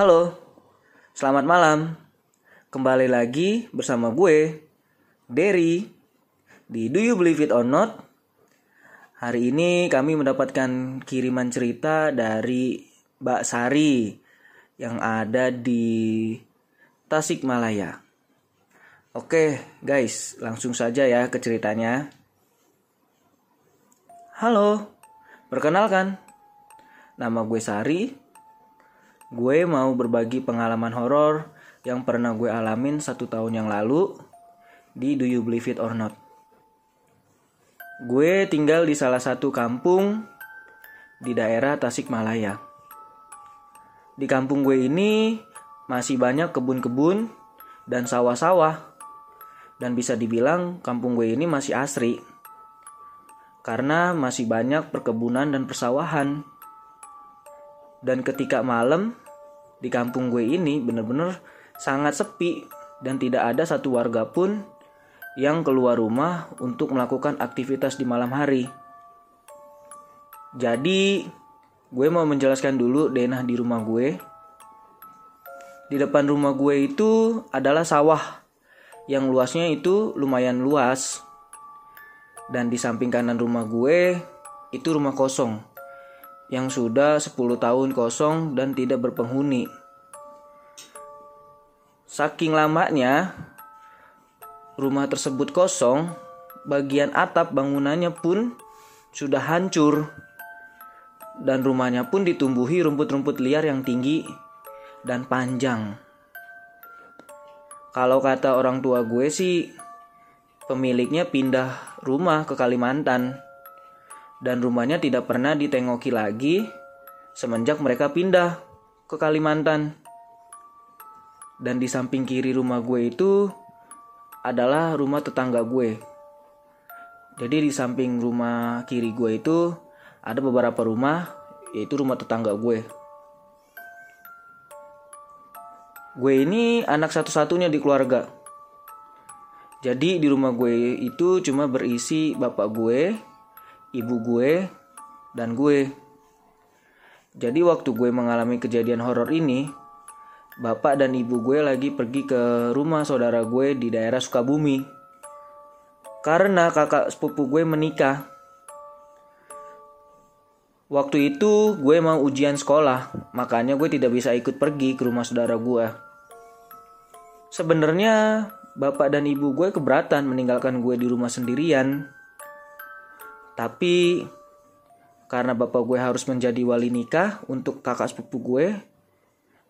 Halo, selamat malam. Kembali lagi bersama gue, Derry, di Do You Believe It or Not. Hari ini kami mendapatkan kiriman cerita dari Mbak Sari yang ada di Tasikmalaya. Oke, guys, langsung saja ya ke ceritanya. Halo, perkenalkan, nama gue Sari. Gue mau berbagi pengalaman horor yang pernah gue alamin satu tahun yang lalu di Do You Believe It or Not. Gue tinggal di salah satu kampung di daerah Tasikmalaya. Di kampung gue ini masih banyak kebun-kebun dan sawah-sawah. Dan bisa dibilang kampung gue ini masih asri. Karena masih banyak perkebunan dan persawahan. Dan ketika malam di kampung gue ini bener-bener sangat sepi dan tidak ada satu warga pun yang keluar rumah untuk melakukan aktivitas di malam hari. Jadi, gue mau menjelaskan dulu denah di rumah gue. Di depan rumah gue itu adalah sawah yang luasnya itu lumayan luas. Dan di samping kanan rumah gue itu rumah kosong yang sudah 10 tahun kosong dan tidak berpenghuni. Saking lamanya rumah tersebut kosong, bagian atap bangunannya pun sudah hancur dan rumahnya pun ditumbuhi rumput-rumput liar yang tinggi dan panjang. Kalau kata orang tua gue sih, pemiliknya pindah rumah ke Kalimantan dan rumahnya tidak pernah ditengoki lagi semenjak mereka pindah ke Kalimantan. Dan di samping kiri rumah gue itu adalah rumah tetangga gue. Jadi di samping rumah kiri gue itu ada beberapa rumah, yaitu rumah tetangga gue. Gue ini anak satu-satunya di keluarga. Jadi di rumah gue itu cuma berisi bapak gue, ibu gue, dan gue. Jadi waktu gue mengalami kejadian horor ini, bapak dan ibu gue lagi pergi ke rumah saudara gue di daerah Sukabumi. Karena kakak sepupu gue menikah. Waktu itu gue mau ujian sekolah, makanya gue tidak bisa ikut pergi ke rumah saudara gue. Sebenarnya bapak dan ibu gue keberatan meninggalkan gue di rumah sendirian. Tapi karena bapak gue harus menjadi wali nikah untuk kakak sepupu gue,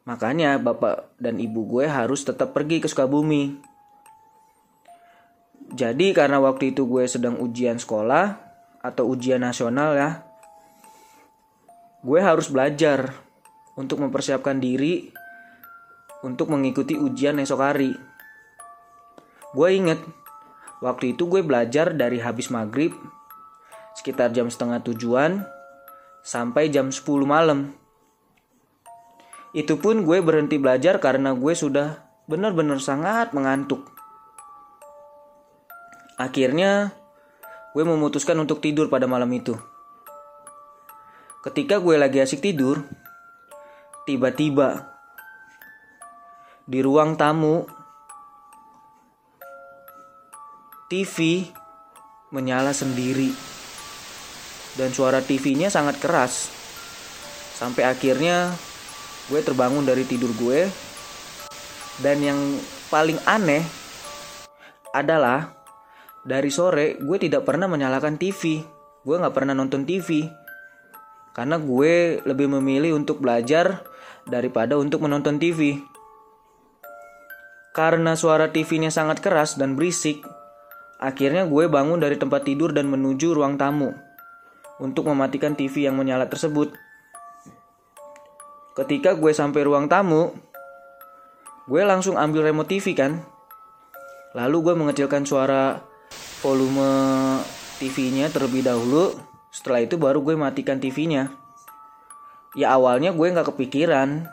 Makanya bapak dan ibu gue harus tetap pergi ke Sukabumi. Jadi karena waktu itu gue sedang ujian sekolah atau ujian nasional ya. Gue harus belajar untuk mempersiapkan diri untuk mengikuti ujian esok hari. Gue inget waktu itu gue belajar dari habis maghrib sekitar jam setengah tujuan sampai jam 10 malam. Itu pun gue berhenti belajar karena gue sudah benar-benar sangat mengantuk. Akhirnya, gue memutuskan untuk tidur pada malam itu. Ketika gue lagi asik tidur, tiba-tiba di ruang tamu TV menyala sendiri dan suara TV-nya sangat keras. Sampai akhirnya gue terbangun dari tidur gue. Dan yang paling aneh adalah dari sore gue tidak pernah menyalakan TV gue nggak pernah nonton TV karena gue lebih memilih untuk belajar daripada untuk menonton TV karena suara TV-nya sangat keras dan berisik akhirnya gue bangun dari tempat tidur dan menuju ruang tamu untuk mematikan TV yang menyala tersebut Ketika gue sampai ruang tamu, gue langsung ambil remote TV kan. Lalu gue mengecilkan suara volume TV-nya terlebih dahulu. Setelah itu baru gue matikan TV-nya. Ya awalnya gue nggak kepikiran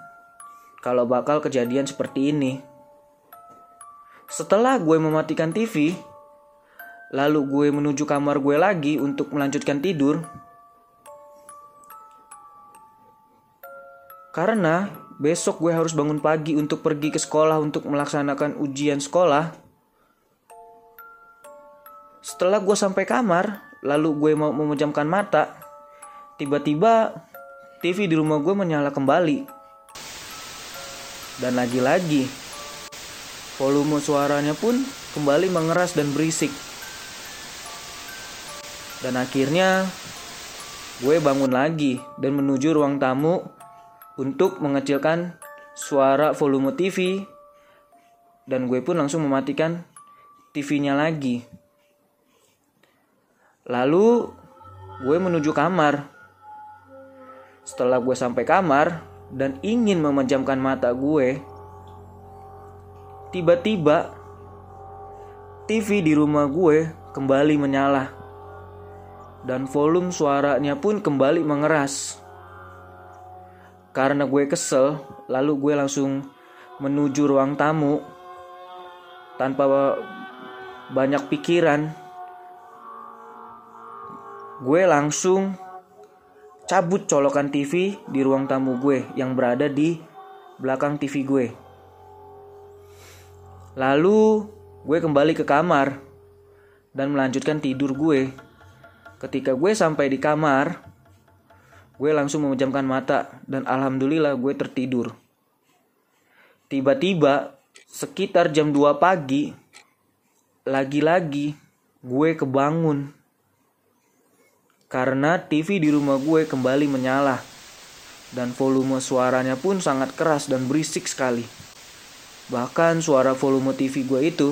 kalau bakal kejadian seperti ini. Setelah gue mematikan TV, lalu gue menuju kamar gue lagi untuk melanjutkan tidur. Karena besok gue harus bangun pagi untuk pergi ke sekolah untuk melaksanakan ujian sekolah. Setelah gue sampai kamar, lalu gue mau memejamkan mata, tiba-tiba TV di rumah gue menyala kembali. Dan lagi-lagi, volume suaranya pun kembali mengeras dan berisik. Dan akhirnya gue bangun lagi dan menuju ruang tamu untuk mengecilkan suara volume TV dan gue pun langsung mematikan TV-nya lagi. Lalu gue menuju kamar. Setelah gue sampai kamar dan ingin memejamkan mata gue, tiba-tiba TV di rumah gue kembali menyala dan volume suaranya pun kembali mengeras. Karena gue kesel, lalu gue langsung menuju ruang tamu tanpa banyak pikiran. Gue langsung cabut colokan TV di ruang tamu gue yang berada di belakang TV gue. Lalu gue kembali ke kamar dan melanjutkan tidur gue. Ketika gue sampai di kamar, gue langsung memejamkan mata dan alhamdulillah gue tertidur. Tiba-tiba sekitar jam 2 pagi, lagi-lagi gue kebangun. Karena TV di rumah gue kembali menyala. Dan volume suaranya pun sangat keras dan berisik sekali. Bahkan suara volume TV gue itu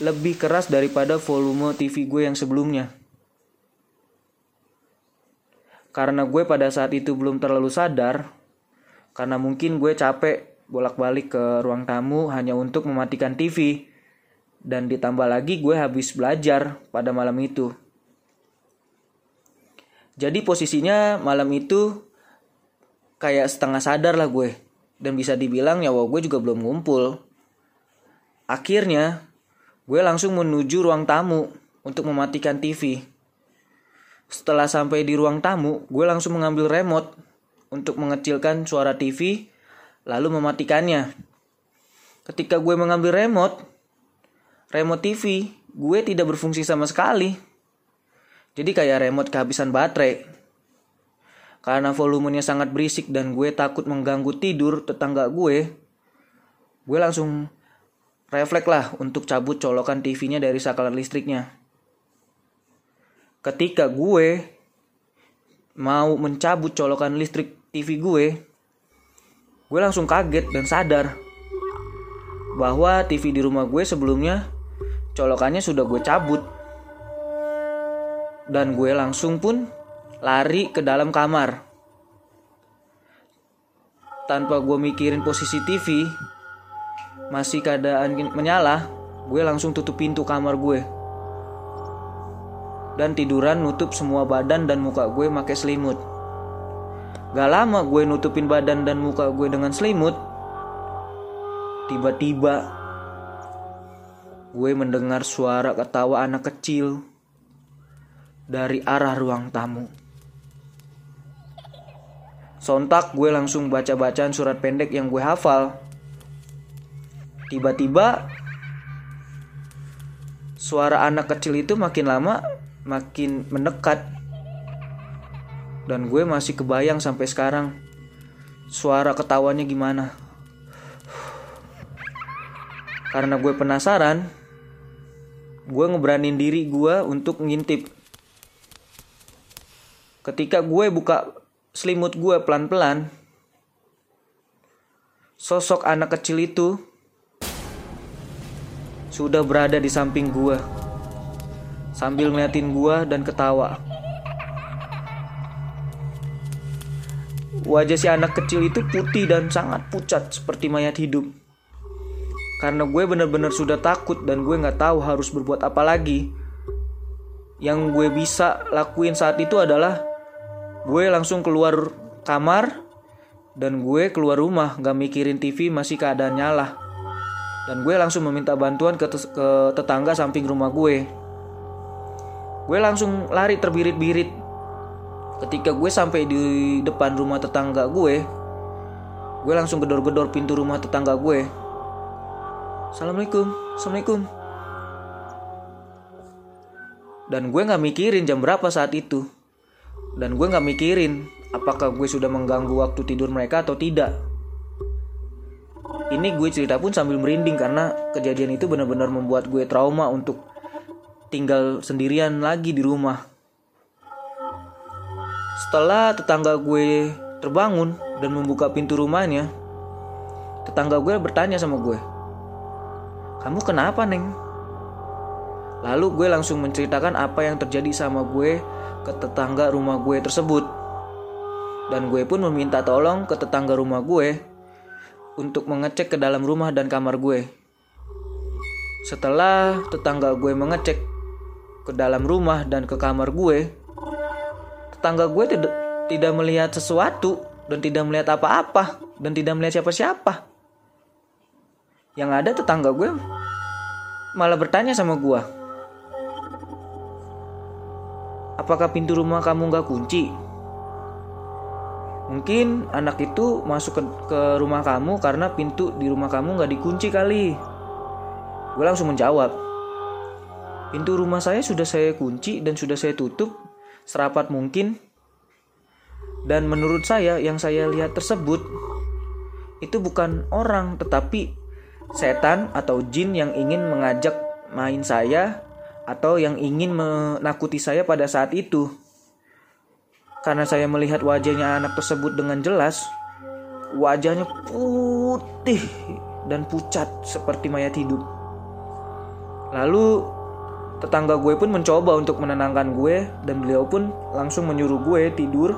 lebih keras daripada volume TV gue yang sebelumnya. Karena gue pada saat itu belum terlalu sadar, karena mungkin gue capek bolak-balik ke ruang tamu hanya untuk mematikan TV. Dan ditambah lagi gue habis belajar pada malam itu. Jadi posisinya malam itu kayak setengah sadar lah gue. Dan bisa dibilang ya gue juga belum ngumpul. Akhirnya gue langsung menuju ruang tamu untuk mematikan TV. Setelah sampai di ruang tamu, gue langsung mengambil remote untuk mengecilkan suara TV, lalu mematikannya. Ketika gue mengambil remote, remote TV, gue tidak berfungsi sama sekali. Jadi kayak remote kehabisan baterai. Karena volumenya sangat berisik dan gue takut mengganggu tidur tetangga gue, gue langsung refleks lah untuk cabut colokan TV-nya dari sakalar listriknya ketika gue mau mencabut colokan listrik TV gue, gue langsung kaget dan sadar bahwa TV di rumah gue sebelumnya colokannya sudah gue cabut. Dan gue langsung pun lari ke dalam kamar. Tanpa gue mikirin posisi TV, masih keadaan menyala, gue langsung tutup pintu kamar gue dan tiduran nutup semua badan dan muka gue pakai selimut. Gak lama gue nutupin badan dan muka gue dengan selimut. Tiba-tiba gue mendengar suara ketawa anak kecil dari arah ruang tamu. Sontak gue langsung baca-bacaan surat pendek yang gue hafal. Tiba-tiba suara anak kecil itu makin lama makin mendekat. Dan gue masih kebayang sampai sekarang suara ketawanya gimana. Karena gue penasaran gue ngeberanin diri gue untuk ngintip. Ketika gue buka selimut gue pelan-pelan sosok anak kecil itu sudah berada di samping gue sambil ngeliatin gua dan ketawa. Wajah si anak kecil itu putih dan sangat pucat seperti mayat hidup. Karena gue bener-bener sudah takut dan gue gak tahu harus berbuat apa lagi. Yang gue bisa lakuin saat itu adalah gue langsung keluar kamar dan gue keluar rumah gak mikirin TV masih keadaan nyala. Dan gue langsung meminta bantuan ke tetangga samping rumah gue. Gue langsung lari terbirit-birit. Ketika gue sampai di depan rumah tetangga gue, gue langsung gedor-gedor pintu rumah tetangga gue. Assalamualaikum, assalamualaikum. Dan gue nggak mikirin jam berapa saat itu. Dan gue nggak mikirin apakah gue sudah mengganggu waktu tidur mereka atau tidak. Ini gue cerita pun sambil merinding karena kejadian itu benar-benar membuat gue trauma untuk tinggal sendirian lagi di rumah. Setelah tetangga gue terbangun dan membuka pintu rumahnya, tetangga gue bertanya sama gue, "Kamu kenapa, Neng?" Lalu gue langsung menceritakan apa yang terjadi sama gue ke tetangga rumah gue tersebut. Dan gue pun meminta tolong ke tetangga rumah gue untuk mengecek ke dalam rumah dan kamar gue. Setelah tetangga gue mengecek ke dalam rumah dan ke kamar gue, tetangga gue tidak tidak melihat sesuatu dan tidak melihat apa-apa dan tidak melihat siapa-siapa. Yang ada tetangga gue malah bertanya sama gue, apakah pintu rumah kamu nggak kunci? Mungkin anak itu masuk ke, ke rumah kamu karena pintu di rumah kamu nggak dikunci kali. Gue langsung menjawab, pintu rumah saya sudah saya kunci dan sudah saya tutup serapat mungkin. Dan menurut saya yang saya lihat tersebut itu bukan orang tetapi setan atau jin yang ingin mengajak main saya atau yang ingin menakuti saya pada saat itu. Karena saya melihat wajahnya anak tersebut dengan jelas, wajahnya putih dan pucat seperti mayat hidup. Lalu tetangga gue pun mencoba untuk menenangkan gue dan beliau pun langsung menyuruh gue tidur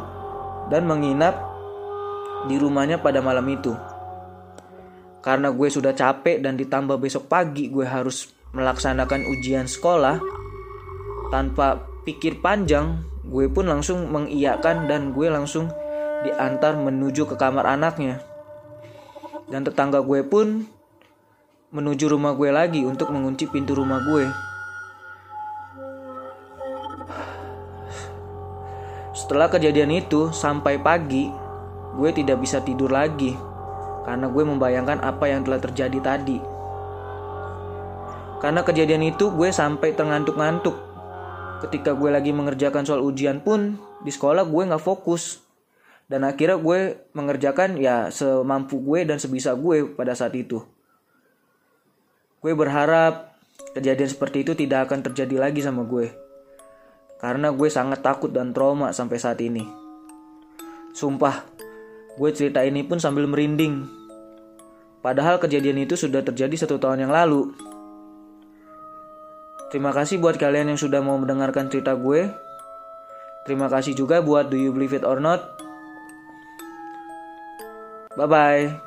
dan menginap di rumahnya pada malam itu. Karena gue sudah capek dan ditambah besok pagi gue harus melaksanakan ujian sekolah tanpa pikir panjang gue pun langsung mengiyakan dan gue langsung diantar menuju ke kamar anaknya. Dan tetangga gue pun menuju rumah gue lagi untuk mengunci pintu rumah gue. Setelah kejadian itu sampai pagi, gue tidak bisa tidur lagi. Karena gue membayangkan apa yang telah terjadi tadi. Karena kejadian itu gue sampai terngantuk-ngantuk. Ketika gue lagi mengerjakan soal ujian pun di sekolah gue nggak fokus. Dan akhirnya gue mengerjakan ya semampu gue dan sebisa gue pada saat itu. Gue berharap kejadian seperti itu tidak akan terjadi lagi sama gue karena gue sangat takut dan trauma sampai saat ini sumpah gue cerita ini pun sambil merinding padahal kejadian itu sudah terjadi satu tahun yang lalu Terima kasih buat kalian yang sudah mau mendengarkan cerita gue. Terima kasih juga buat Do You Believe It or Not. Bye bye.